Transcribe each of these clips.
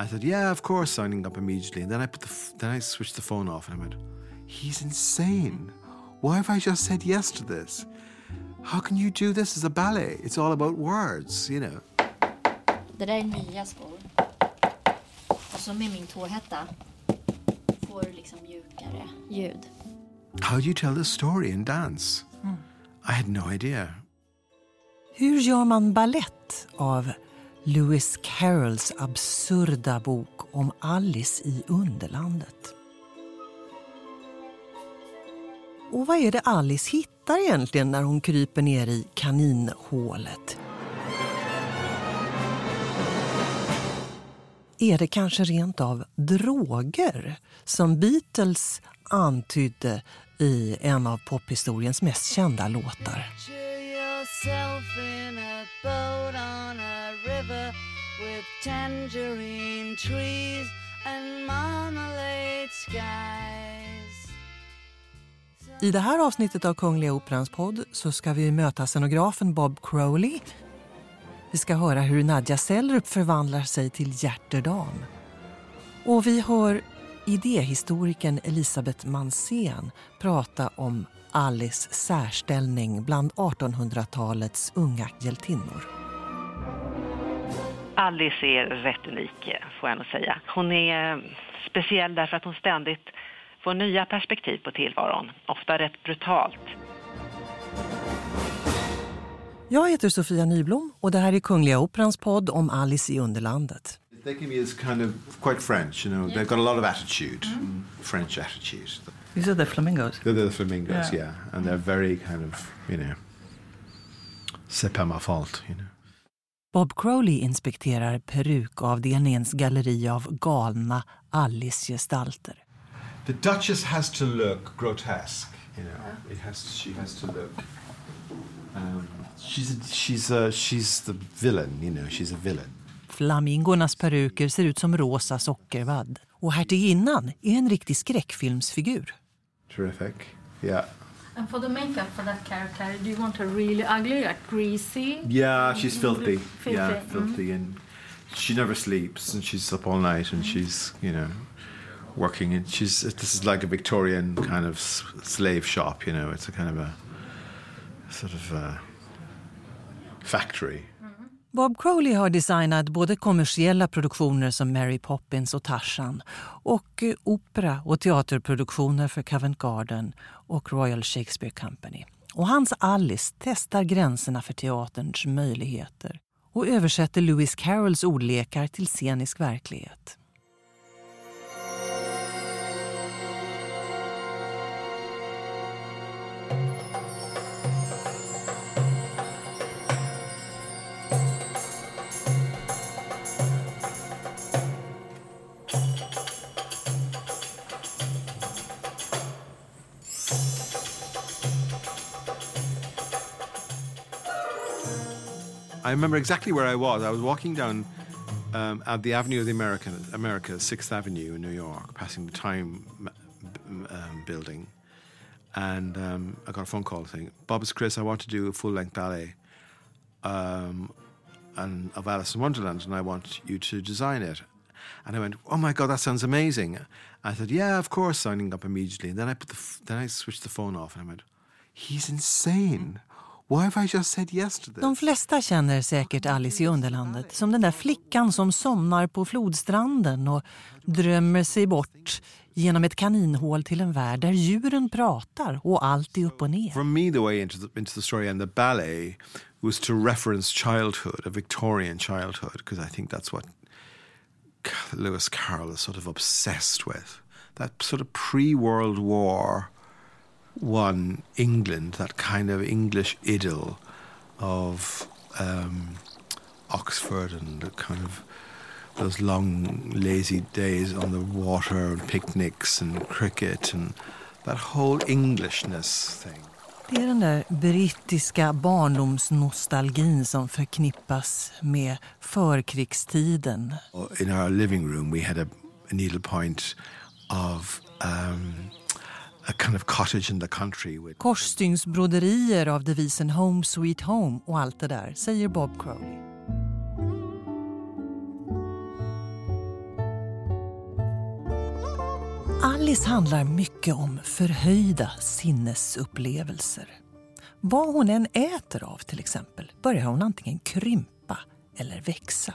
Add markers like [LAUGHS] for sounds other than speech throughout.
I said, yeah, of course, signing up immediately. And then I put the f- then I switched the phone off and I went, he's insane. Why have I just said yes to this? How can you do this as a ballet? It's all about words, you know. Det där är nya skor. Och så med min tårhätta får du liksom mjukare ljud. How do you tell the story in dance? Hmm. I had no idea. Hur gör man ballett av Lewis Carrolls absurda bok om Alice i Underlandet? Och vad är det Alice hittar egentligen när hon kryper ner i kaninhålet? Är det kanske rent av droger som Beatles antydde i en av pophistoriens mest kända låtar? Tangerine trees and marmalade skies. I det här avsnittet av Kungliga Operans podd så ska vi möta scenografen Bob Crowley. Vi ska höra hur Nadja Sellrup förvandlar sig till hjärtedam. Och vi hör idéhistorikern Elisabeth Mansén prata om Alice särställning bland 1800-talets unga hjältinnor. Alice är rätt unik, får jag nog säga. Hon är speciell därför att hon ständigt får nya perspektiv på tillvaron, ofta rätt brutalt. Jag heter Sofia Nyblom och det här är Kungliga Operans podd om Alice i Underlandet. They can be as kind of quite French, you know. They've got a lot of attitude, French attitude. These are the flamingos. They're the flamingos, Yeah. yeah. And they're very kind of, you know, c'est pas ma faute, you know. Bob Crowley inspekterar perukavdelningens galleri av galna Alice-gestalter. The Duchess has to look grotesque, you know. It has. She has to look. Um, she's a, she's a, she's the villain, you know. She's a villain. Flamingornas peruker ser ut som rosa sockervadd. Och hertiginnan är en riktig skräckfilmsfigur. Terrific. Yeah. And for the makeup for that character, do you want her really ugly, like greasy? Yeah, she's filthy. Filthy, Yeah, mm. filthy, and she never sleeps, and she's up all night, and she's you know working. And she's this is like a Victorian kind of slave shop. You know, it's a kind of a sort of uh factory. Bob Crowley har designat både kommersiella produktioner som Mary Poppins och Tarzan och eh, opera och teaterproduktioner för Covent Garden och Royal Shakespeare Company. Och hans Alice testar gränserna för teaterns möjligheter och översätter Lewis Carrolls ordlekar till scenisk verklighet. I remember exactly where I was. I was walking down um, at the Avenue of the American, America, Sixth Avenue in New York, passing the Time um, building, and um, I got a phone call saying, "Bob, it's Chris. I want to do a full-length ballet, um, and of Alice in Wonderland, and I want you to design it." And I went, "Oh my God, that sounds amazing!" I said, "Yeah, of course, signing up immediately." And then I put the f- then I switched the phone off, and I went, "He's insane. Why have I just said yes to this?" De flesta känner säkert Alice i Underlandet som den där flickan som somnar på flodstranden och drömmer sig bort genom ett kaninhål till en värld där djuren pratar och allt är upp och ner. For me, the way into the, into the story and the ballet was to reference childhood, a Victorian childhood, because I think that's what Lewis Carroll is sort of obsessed with. That sort of pre World War one England, that kind of English idyll of um, Oxford and the kind of those long lazy days on the water and picnics and cricket and that whole Englishness thing. Det är den där brittiska barndomsnostalgin som förknippas med förkrigstiden. In our living room, we had a, a needlepoint of um, kind of cottage in the country with Korsstygnsbroderier av devisen Home Sweet Home och allt det där, säger Bob Crowley. Alice handlar mycket om förhöjda sinnesupplevelser. Vad hon än äter av till exempel börjar hon antingen krympa eller växa.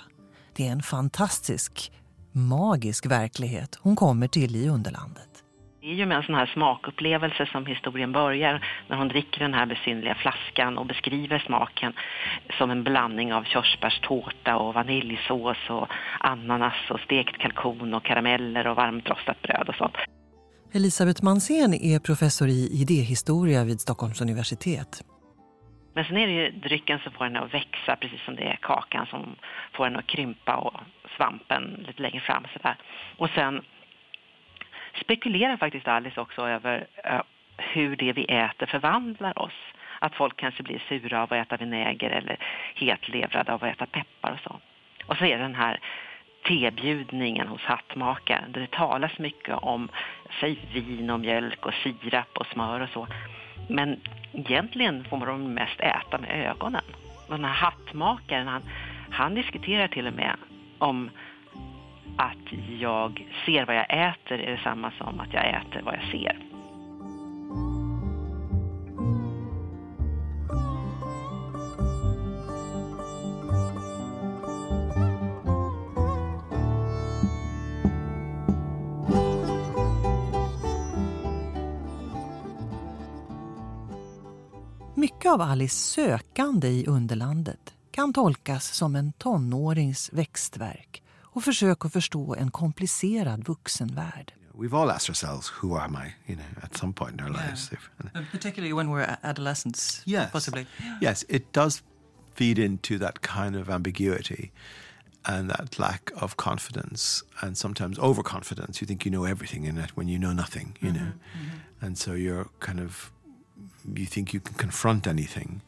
Det är en fantastisk, magisk verklighet hon kommer till i Underlandet. Det är ju med en sån här smakupplevelse som historien börjar när hon dricker den här besynliga flaskan och beskriver smaken som en blandning av körsbärstårta och vaniljsås och ananas och stekt kalkon och karameller och varmt rostat bröd och sånt. Elisabeth Mansén är professor i idéhistoria vid Stockholms universitet. Men sen är det ju drycken som får henne att växa, precis som det är kakan som får henne att krympa och svampen lite längre fram. Sådär. Och sen spekulerar faktiskt Alice också över hur det vi äter förvandlar oss. Att folk kanske blir sura av att äta vinäger eller hetlevrade av att äta peppar och så. Och så är det den här tebjudningen hos hattmakaren där det talas mycket om säg, vin och mjölk och sirap och smör och så. Men egentligen får de mest äta med ögonen. Den här hattmakaren han, han diskuterar till och med om att jag ser vad jag äter är detsamma som att jag äter vad jag ser. Mycket av Alice sökande i Underlandet kan tolkas som en tonårings växtverk och försök att förstå en komplicerad vuxenvärld. We've all asked ourselves, who am I, you know, at some point in our lives. If, particularly when we're adolescents, yes. possibly. Yes, it does feed into that kind of ambiguity and that lack of confidence and sometimes overconfidence. You think you know everything in it when you know nothing, you know. Mm-hmm. And so you're kind of you think you can confront anything,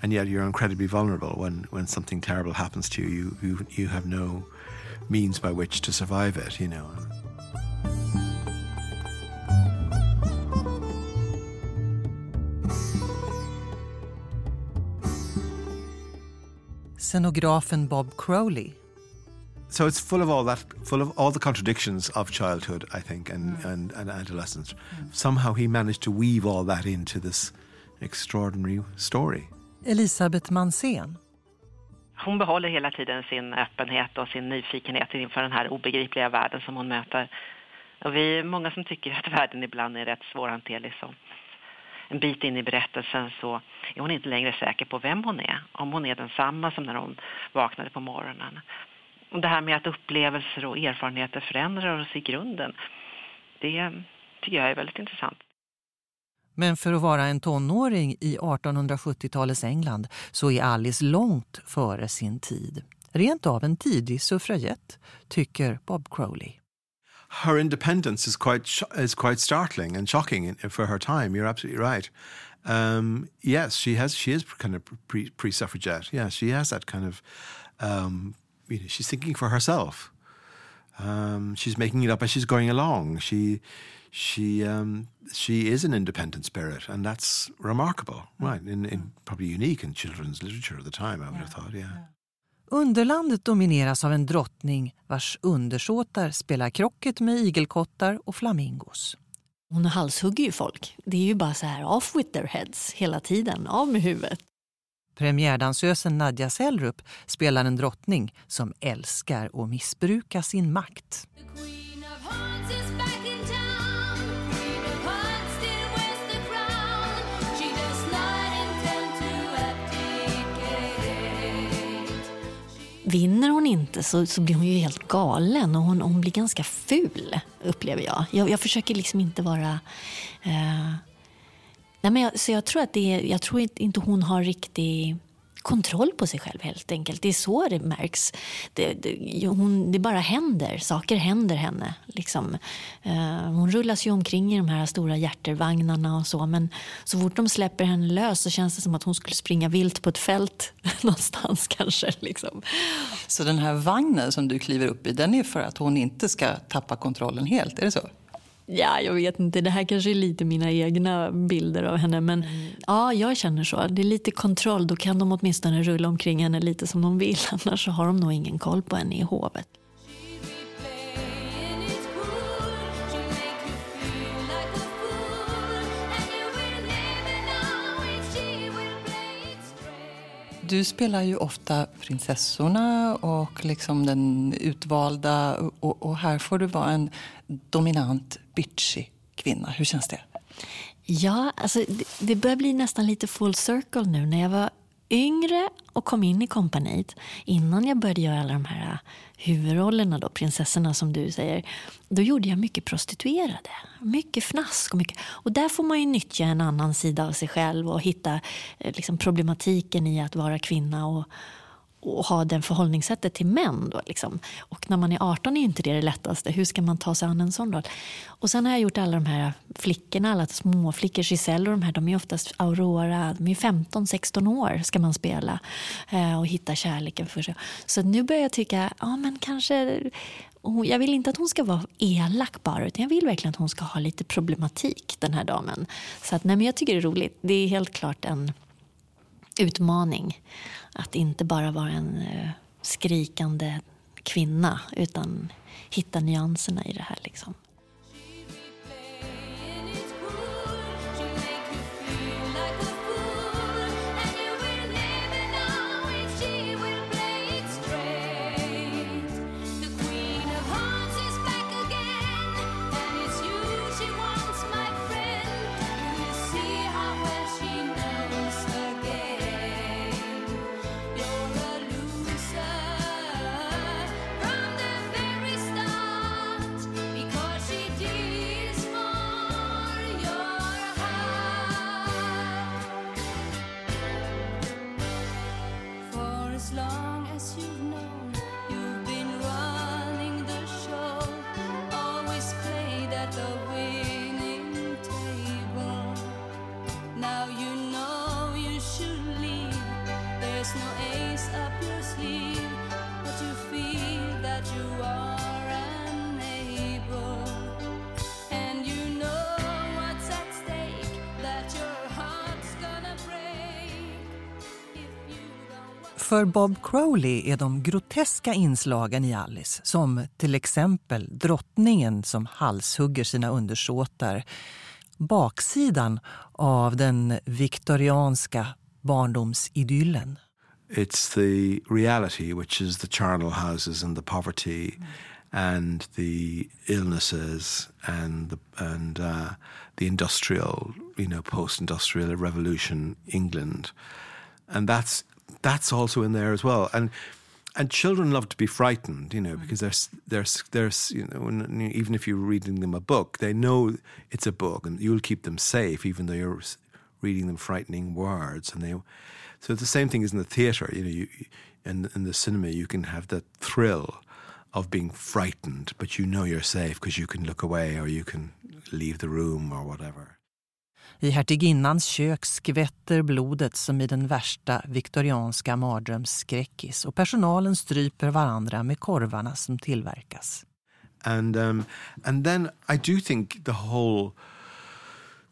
and yet you're incredibly vulnerable when, when something terrible happens to you. You, you. you have no means by which to survive it, you know. Scenografen Bob Crowley so it's full of all that, full of all the contradictions of childhood, I think, and, mm. and, and adolescence. Mm. Somehow he managed to weave all that into this extraordinary story. Elisabeth Mansén. Hon behåller hela tiden sin öppenhet och sin nyfikenhet inför den här obegripliga världen som hon möter. Och vi är många som tycker att världen ibland är rätt svårhanterlig. Så en bit in i berättelsen så är hon inte längre säker på vem hon är. Om hon är densamma som när hon vaknade på morgonen Och det här med att upplevelser och erfarenheter förändrar oss i grunden, det tycker jag är väldigt intressant. Men för att vara en tonåring i 1870-talets England så är Alice långt före sin tid. Rent av en tidig suffragett, tycker Bob Crowley. Her independence is quite is quite startling and shocking for her time. You're absolutely right. Um, yes, she has. She is kind of pre, pre-suffragette. Yeah, she has that kind of um, you know, she's thinking for herself. Um, she's making it up as she's going along. She she um, she is an independent spirit, and that's remarkable, right? In, in probably unique in children's literature of the time. I would have thought, yeah. Underlandet domineras av en drottning vars undersåtar spelar krocket med igelkottar och flamingos. Hon halshugger ju folk. Det är ju bara så här off with their heads hela tiden, av med huvudet. Premiärdansösen Nadja Sellrup spelar en drottning som älskar att missbruka sin makt. Vinner hon inte så, så blir hon ju helt galen och hon, hon blir ganska ful, upplever jag. Jag, jag försöker liksom inte vara... Eh, Nej, men jag, så jag tror att det är, jag tror inte hon har riktig kontroll på sig själv helt enkelt. Det är så det märks. Det, det, hon, det bara händer, saker händer henne. Liksom. Eh, hon rullas ju omkring i de här stora hjärtervagnarna och så men så fort de släpper henne lös så känns det som att hon skulle springa vilt på ett fält [LAUGHS] någonstans kanske. Liksom. Så den här vagnen som du kliver upp i den är för att hon inte ska tappa kontrollen helt, är det så? Ja, jag vet inte. Det här kanske är lite mina egna bilder av henne. Men mm. ja, jag känner så. Det är lite kontroll. Då kan de åtminstone rulla omkring henne lite som de vill. [LAUGHS] Annars så har de nog ingen koll på henne i hovet. Du spelar ju ofta prinsessorna och liksom den utvalda och, och här får du vara en dominant, bitchig kvinna. Hur känns det? Ja, alltså, det, det börjar bli nästan lite full circle nu. När jag var yngre och kom in i kompaniet, innan jag började göra alla de här äh, huvudrollerna, då, prinsessorna som du säger, då gjorde jag mycket prostituerade. Mycket fnask. Och, mycket, och där får man ju nyttja en annan sida av sig själv och hitta eh, liksom, problematiken i att vara kvinna och, och ha det förhållningssättet till män. Då, liksom. Och när man är 18 är inte det det lättaste. Hur ska man ta sig an en sån roll? Och sen har jag gjort alla de här flickorna, alla småflickor, Giselle och de här, de är oftast Aurora, de är 15-16 år ska man spela eh, och hitta kärleken för sig. Så nu börjar jag tycka, ja men kanske jag vill inte att hon ska vara elak bara, utan jag vill verkligen att hon ska ha lite problematik, den här damen. Så att, nej, men jag tycker det är roligt. Det är helt klart en utmaning att inte bara vara en eh, skrikande kvinna utan hitta nyanserna i det här. Liksom. För Bob Crowley är de groteska inslagen i Alice som till exempel drottningen som halshugger sina undersåtar baksidan av den viktorianska barndomsidyllen. It's the reality, which is the charnel houses and the poverty and the illnesses and the, and uh, the industrial, you know, post-industrial revolution England. And that's that's also in there as well. And and children love to be frightened, you know, mm. because there's there's there's you know even if you're reading them a book, they know it's a book, and you'll keep them safe, even though you're reading them frightening words. And they, so the same thing is in the theatre. You know, you in in the cinema, you can have that thrill of being frightened, but you know you're safe because you can look away or you can leave the room or whatever. I hertiginnans kök skvätter blodet som i den värsta viktorianska mardrömsskräckis och personalen stryper varandra med korvarna som tillverkas. And, um, and then I do think the whole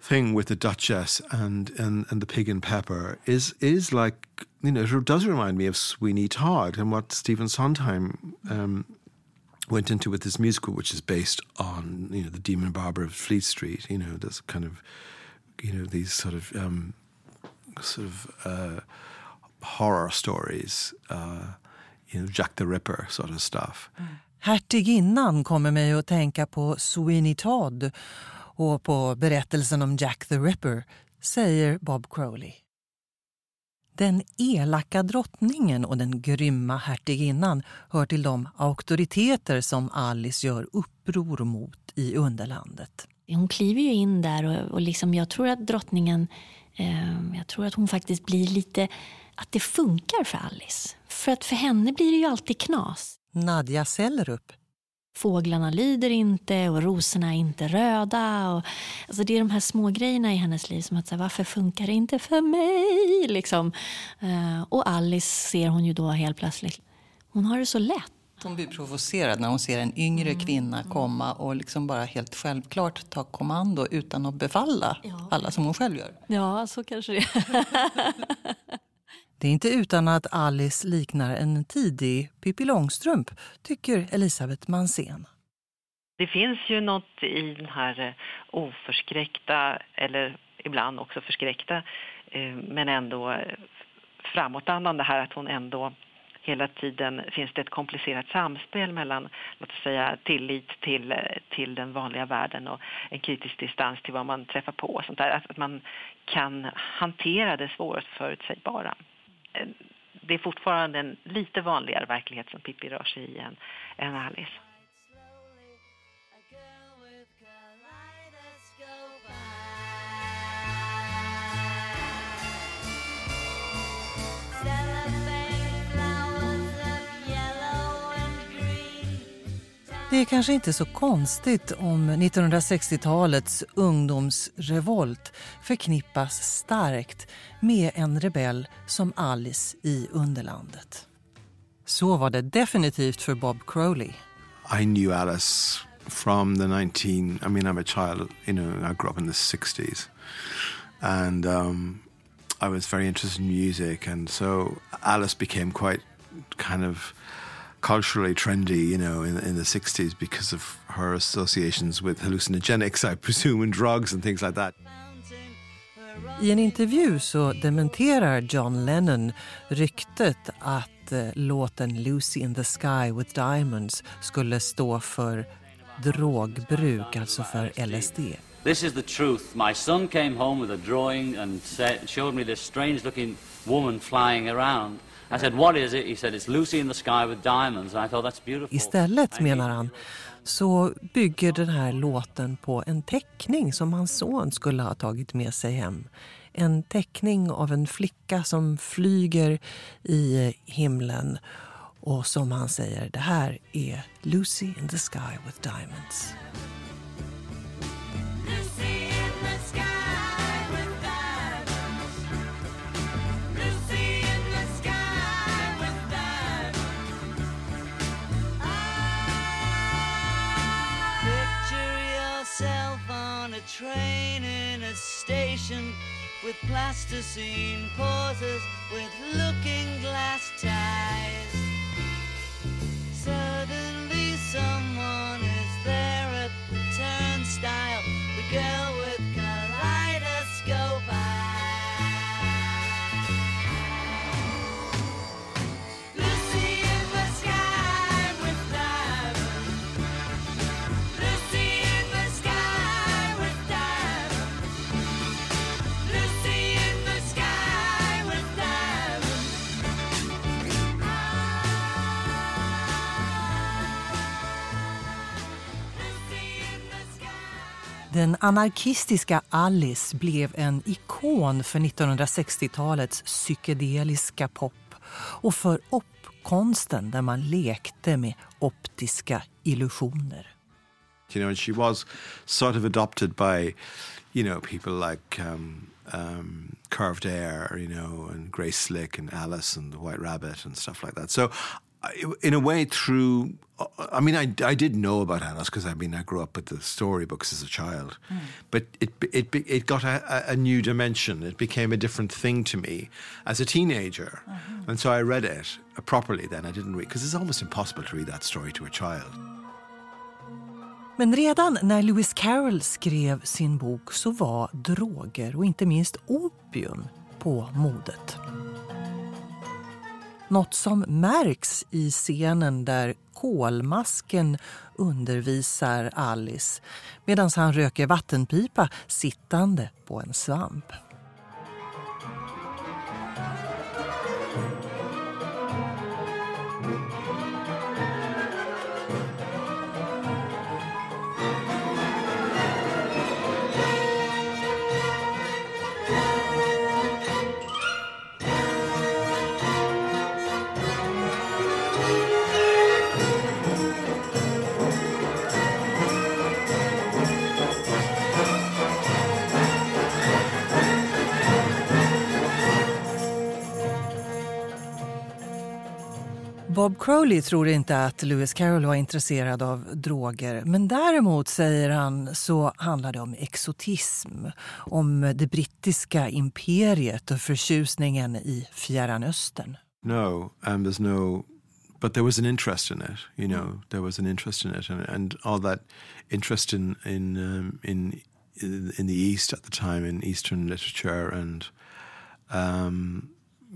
thing with the Duchess and, and, and the pig and pepper is is like you know it does remind me of Sweeney Todd and what Stephen Sondheim um, went into with this musical, which is based on you know the Demon Barber of Fleet Street. You know, this kind of you know these sort of um, sort of uh, horror stories, uh, you know Jack the Ripper sort of stuff. Hertiginnan kommer mig att tänka på Sweeney Todd och på berättelsen om Jack the Ripper, säger Bob Crowley. Den elaka drottningen och den grymma hertiginnan hör till de auktoriteter som Alice gör uppror mot i underlandet. Hon kliver ju in där och, och liksom, jag tror att drottningen, eh, jag tror att hon faktiskt blir lite, att det funkar för Alice. För att för henne blir det ju alltid knas. Nadja Sellerup. Fåglarna lyder inte och rosorna är inte röda. Och, alltså det är de här små grejerna i hennes liv som att så varför funkar det inte för mig? Liksom. Eh, och Alice ser hon ju då helt plötsligt. Hon har det så lätt. Hon blir provocerad när hon ser en yngre mm. kvinna komma och liksom bara helt självklart ta kommando utan att befalla ja. alla som hon själv gör. Ja, så kanske det [LAUGHS] Det är inte utan att Alice liknar en tidig Pippi Långstrump, tycker Elisabeth Mansén. Det finns ju något i den här eh, oförskräckta, eller ibland också förskräckta, eh, men ändå framåtandande här att hon ändå hela tiden finns det ett komplicerat samspel mellan låt oss säga, tillit till, till den vanliga världen och en kritisk distans till vad man träffar på. Och sånt där. Att man kan hantera det svårförutsägbara. Eh, det är fortfarande en lite vanligare verklighet som Pippi rör sig i än, än Alice. Det är kanske inte så konstigt om 1960-talets ungdomsrevolt förknippas starkt med en rebell som Alice i Underlandet. Så var det definitivt för Bob Crowley. I knew Alice from the 19, I mean I'm a child, you know, I grew up in the 60s. And um, I was very interested in music and so Alice became quite kind of culturally trendy, you know, in, in the 60s because of her associations with hallucinogenics, I presume, and drugs and things like that. I en intervju så dementerar John Lennon ryktet att eh, låten Lucy in the Sky with Diamonds skulle stå för drogbruk, alltså för LSD. This is the truth. My son came home with a drawing and said, showed me this strange looking woman flying around. I said, what is it? He said, it's Lucy in the sky with diamonds. And I thought, that's beautiful. Istället, menar han, så bygger den här låten på en teckning som hans son skulle ha tagit med sig hem. En teckning av en flicka som flyger i himlen och som han säger, det här är Lucy in the sky with diamonds. Train in a station with plasticine pauses with looking glass ties. Suddenly Den anarkistiska Alice blev en ikon för 1960-talets psykedeliska pop och för opkonsten där man lekte med optiska illusioner. You know, and she was sort of adopted by, you know, people like um, um, Curved Air, you know, and Grace Slick and Alice and the White Rabbit and stuff like that. So in a way, through I mean, I, I did know about Alice because I mean I grew up with the storybooks as a child, mm. but it it it got a, a, new dimension. It became a different thing to me as a teenager, mm-hmm. and so I read it properly. Then I didn't read because it's almost impossible to read that story to a child. Men redan när Lewis Carroll skrev sin bok så var droger och inte minst opium på modet. Något som märks i scenen där kolmasken undervisar Alice medan han röker vattenpipa sittande på en svamp. Bob Crowley tror inte att Lewis Carroll var intresserad av droger. Men däremot, säger han, så handlar det om exotism. Om det brittiska imperiet och förtjusningen i Fjärran Östern. No, and there's no... But there was an interest in it, you know. There was an interest in it. And, and all that interest in, in, um, in, in the East at the time, in Eastern literature and... Um,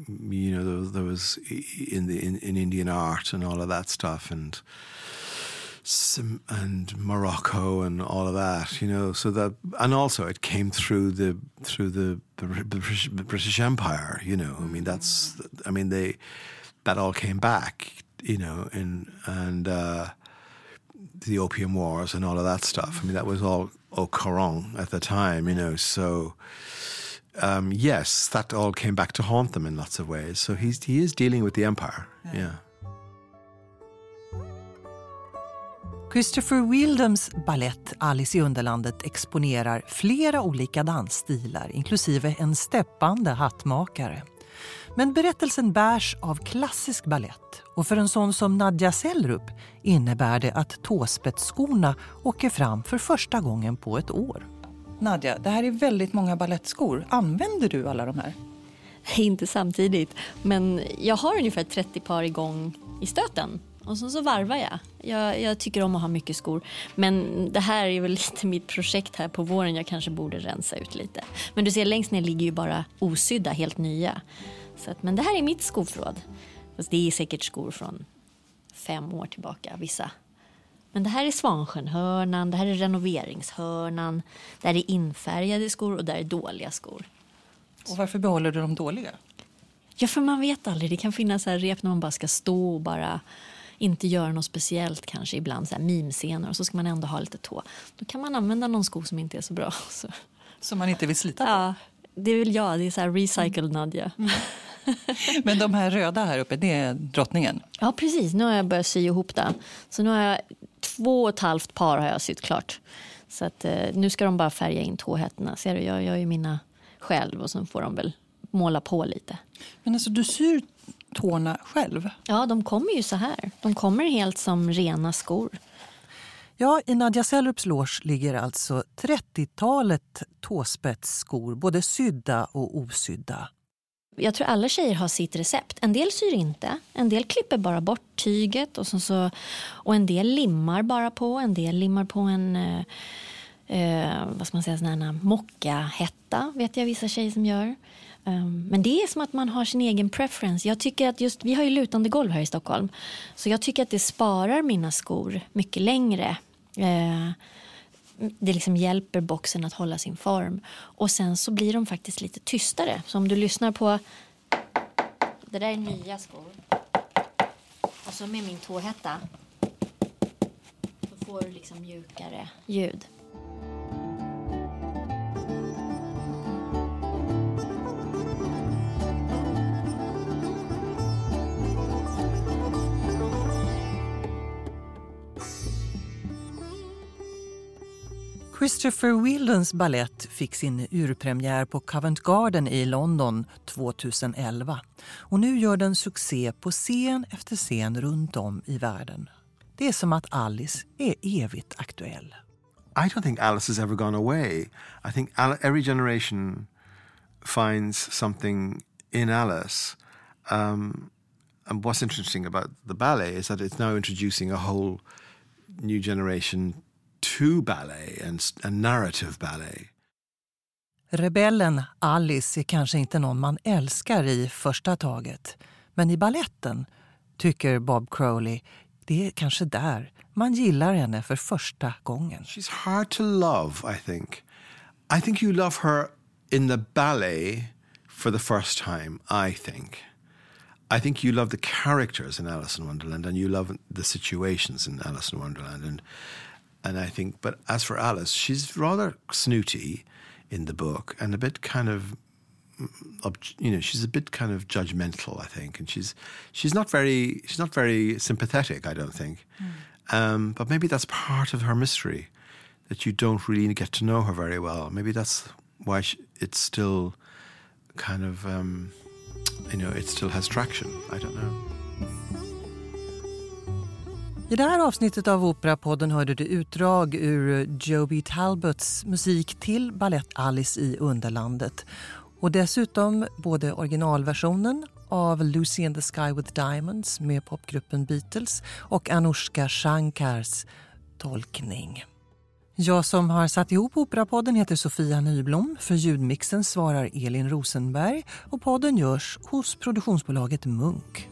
you know, there, there was in the in, in Indian art and all of that stuff, and some, and Morocco and all of that, you know. So that and also it came through the through the, the British, British Empire, you know. I mean, that's I mean they that all came back, you know, and and uh, the Opium Wars and all of that stuff. I mean, that was all au courant at the time, you know. So um, yes, that all came back to haunt them in lots of ways. So he's he is dealing with the empire. Yeah. Christopher Wildams ballett Alice i Underlandet exponerar flera olika dansstilar inklusive en steppande hattmakare. Men berättelsen bärs av klassisk ballett och för en sån som Nadja Sellrup innebär det att tåspetsskorna åker fram för första gången på ett år. Nadja, det här är väldigt många ballettskor. Använder du alla de här? Inte samtidigt, men jag har ungefär 30 par igång i stöten. Och så, så varvar jag. jag. jag. tycker om att ha mycket skor. Men det här är väl [LAUGHS] lite mitt projekt här på våren. Jag kanske borde rensa ut lite. Men du ser längst ner ligger ju bara osydda, helt nya. Så att, men det här är mitt skoförråd. Fast det är säkert skor från fem år tillbaka, vissa. Men det här är Svansjönhörnan, det här är renoveringshörnan. Det här är infärgade skor och det här är dåliga skor. Och varför behåller du de dåliga? Ja, för man vet aldrig. Det kan finnas här rep när man bara ska stå och bara inte göra något speciellt kanske ibland, så här mimscener och så ska man ändå ha lite tå. Då kan man använda någon sko som inte är så bra. [LAUGHS] Så. Som man inte vill slita på? Ja, det vill jag. Det är så här recycled Nadja. Mm. [LAUGHS] Men de här röda här uppe, det är drottningen? Ja, precis. Nu har jag börjat sy ihop det. Så nu har jag två och ett halvt par har jag sytt klart. Så att, eh, nu ska de bara färga in tåhättorna. Ser du, jag gör ju mina själv och sen får de väl måla på lite. Men alltså du syr tårna själv? Ja, de kommer ju så här. De kommer helt som rena skor. Ja, i Nadja Sellerups loge ligger alltså 30-talet tåspetsskor, både sydda och osydda. Jag tror alla tjejer har sitt recept. En del syr inte. En del klipper bara bort tyget och, så, så, och en del limmar bara på. En del limmar på en eh, eh vad ska man säga, sån här mockahätta, vet jag vissa tjejer som gör. Um, men det är som att man har sin egen preference. Jag tycker att just, vi har ju lutande golv här i Stockholm. Så jag tycker att det sparar mina skor mycket längre. Eh, det liksom hjälper boxen att hålla sin form. Och sen så blir de faktiskt lite tystare. Så om du lyssnar på... Det där är nya skor. Och så med min tåhätta så får du liksom mjukare ljud. Christopher Wildens ballett fick sin urpremiär på Covent Garden i London 2011. Och nu gör den succé på scen efter scen runt om i världen. Det är som att Alice är evigt aktuell. I don't think Alice has ever gone away. I think every generation finds something in Alice. Um, and what's interesting about the ballet is that it's now introducing a whole new generation to ballet and, and narrative ballet. Rebellen Alice är kanske inte någon man älskar i första taget. Men i balletten, tycker Bob Crowley, det är kanske där man gillar henne för första gången. She's hard to love, I think. I think you love her in the ballet for the first time, I think. I think you love the characters in Alice in Wonderland and you love the situations in Alice in Wonderland. And and I think, but as for Alice, she's rather snooty in the book and a bit kind of you know she's a bit kind of judgmental i think and she's she's not very she's not very sympathetic i don't think. Mm. um, but maybe that's part of her mystery that you don't really get to know her very well. Maybe that's why she, it's still kind of um, you know it still has traction. I don't know I det här avsnittet av Operapodden hörde du utdrag ur Joby Talbots musik till ballett Alice i Underlandet. Och dessutom både originalversionen av Lucy in the Sky with Diamonds med popgruppen Beatles och Anushka Shankars tolkning. Jag som har satt ihop Operapodden heter Sofia Nyblom. För ljudmixen svarar Elin Rosenberg och podden görs hos produktionsbolaget Munk.